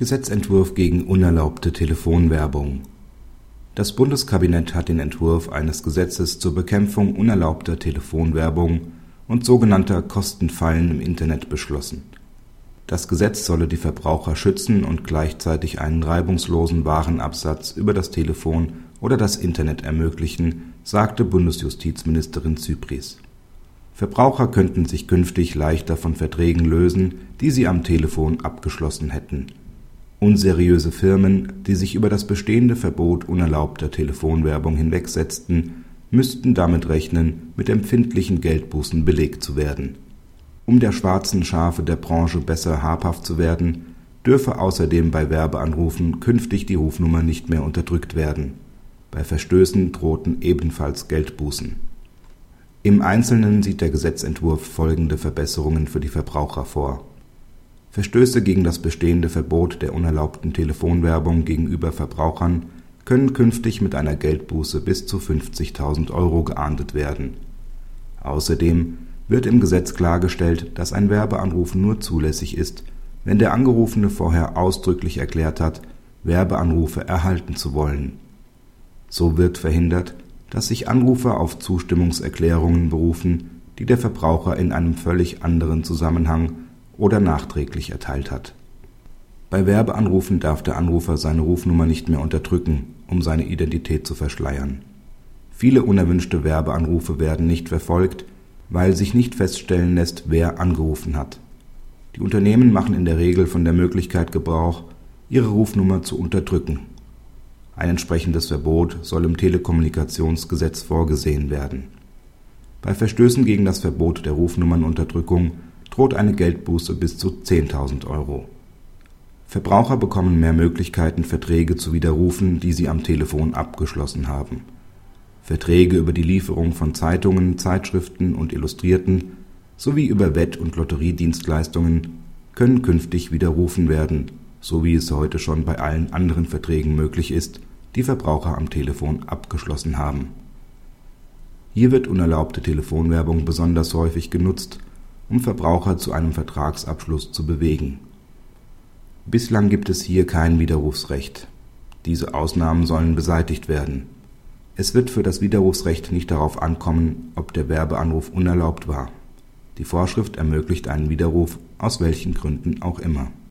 Gesetzentwurf gegen unerlaubte Telefonwerbung Das Bundeskabinett hat den Entwurf eines Gesetzes zur Bekämpfung unerlaubter Telefonwerbung und sogenannter Kostenfallen im Internet beschlossen. Das Gesetz solle die Verbraucher schützen und gleichzeitig einen reibungslosen Warenabsatz über das Telefon oder das Internet ermöglichen, sagte Bundesjustizministerin Zypries. Verbraucher könnten sich künftig leichter von Verträgen lösen, die sie am Telefon abgeschlossen hätten Unseriöse Firmen, die sich über das bestehende Verbot unerlaubter Telefonwerbung hinwegsetzten, müssten damit rechnen, mit empfindlichen Geldbußen belegt zu werden. Um der schwarzen Schafe der Branche besser habhaft zu werden, dürfe außerdem bei Werbeanrufen künftig die Rufnummer nicht mehr unterdrückt werden. Bei Verstößen drohten ebenfalls Geldbußen. Im Einzelnen sieht der Gesetzentwurf folgende Verbesserungen für die Verbraucher vor Verstöße gegen das bestehende Verbot der unerlaubten Telefonwerbung gegenüber Verbrauchern können künftig mit einer Geldbuße bis zu 50.000 Euro geahndet werden. Außerdem wird im Gesetz klargestellt, dass ein Werbeanruf nur zulässig ist, wenn der Angerufene vorher ausdrücklich erklärt hat, Werbeanrufe erhalten zu wollen. So wird verhindert, dass sich Anrufer auf Zustimmungserklärungen berufen, die der Verbraucher in einem völlig anderen Zusammenhang oder nachträglich erteilt hat. Bei Werbeanrufen darf der Anrufer seine Rufnummer nicht mehr unterdrücken, um seine Identität zu verschleiern. Viele unerwünschte Werbeanrufe werden nicht verfolgt, weil sich nicht feststellen lässt, wer angerufen hat. Die Unternehmen machen in der Regel von der Möglichkeit Gebrauch, ihre Rufnummer zu unterdrücken. Ein entsprechendes Verbot soll im Telekommunikationsgesetz vorgesehen werden. Bei Verstößen gegen das Verbot der Rufnummernunterdrückung droht eine Geldbuße bis zu 10.000 Euro. Verbraucher bekommen mehr Möglichkeiten, Verträge zu widerrufen, die sie am Telefon abgeschlossen haben. Verträge über die Lieferung von Zeitungen, Zeitschriften und Illustrierten sowie über Wett- und Lotteriedienstleistungen können künftig widerrufen werden, so wie es heute schon bei allen anderen Verträgen möglich ist, die Verbraucher am Telefon abgeschlossen haben. Hier wird unerlaubte Telefonwerbung besonders häufig genutzt um Verbraucher zu einem Vertragsabschluss zu bewegen. Bislang gibt es hier kein Widerrufsrecht. Diese Ausnahmen sollen beseitigt werden. Es wird für das Widerrufsrecht nicht darauf ankommen, ob der Werbeanruf unerlaubt war. Die Vorschrift ermöglicht einen Widerruf aus welchen Gründen auch immer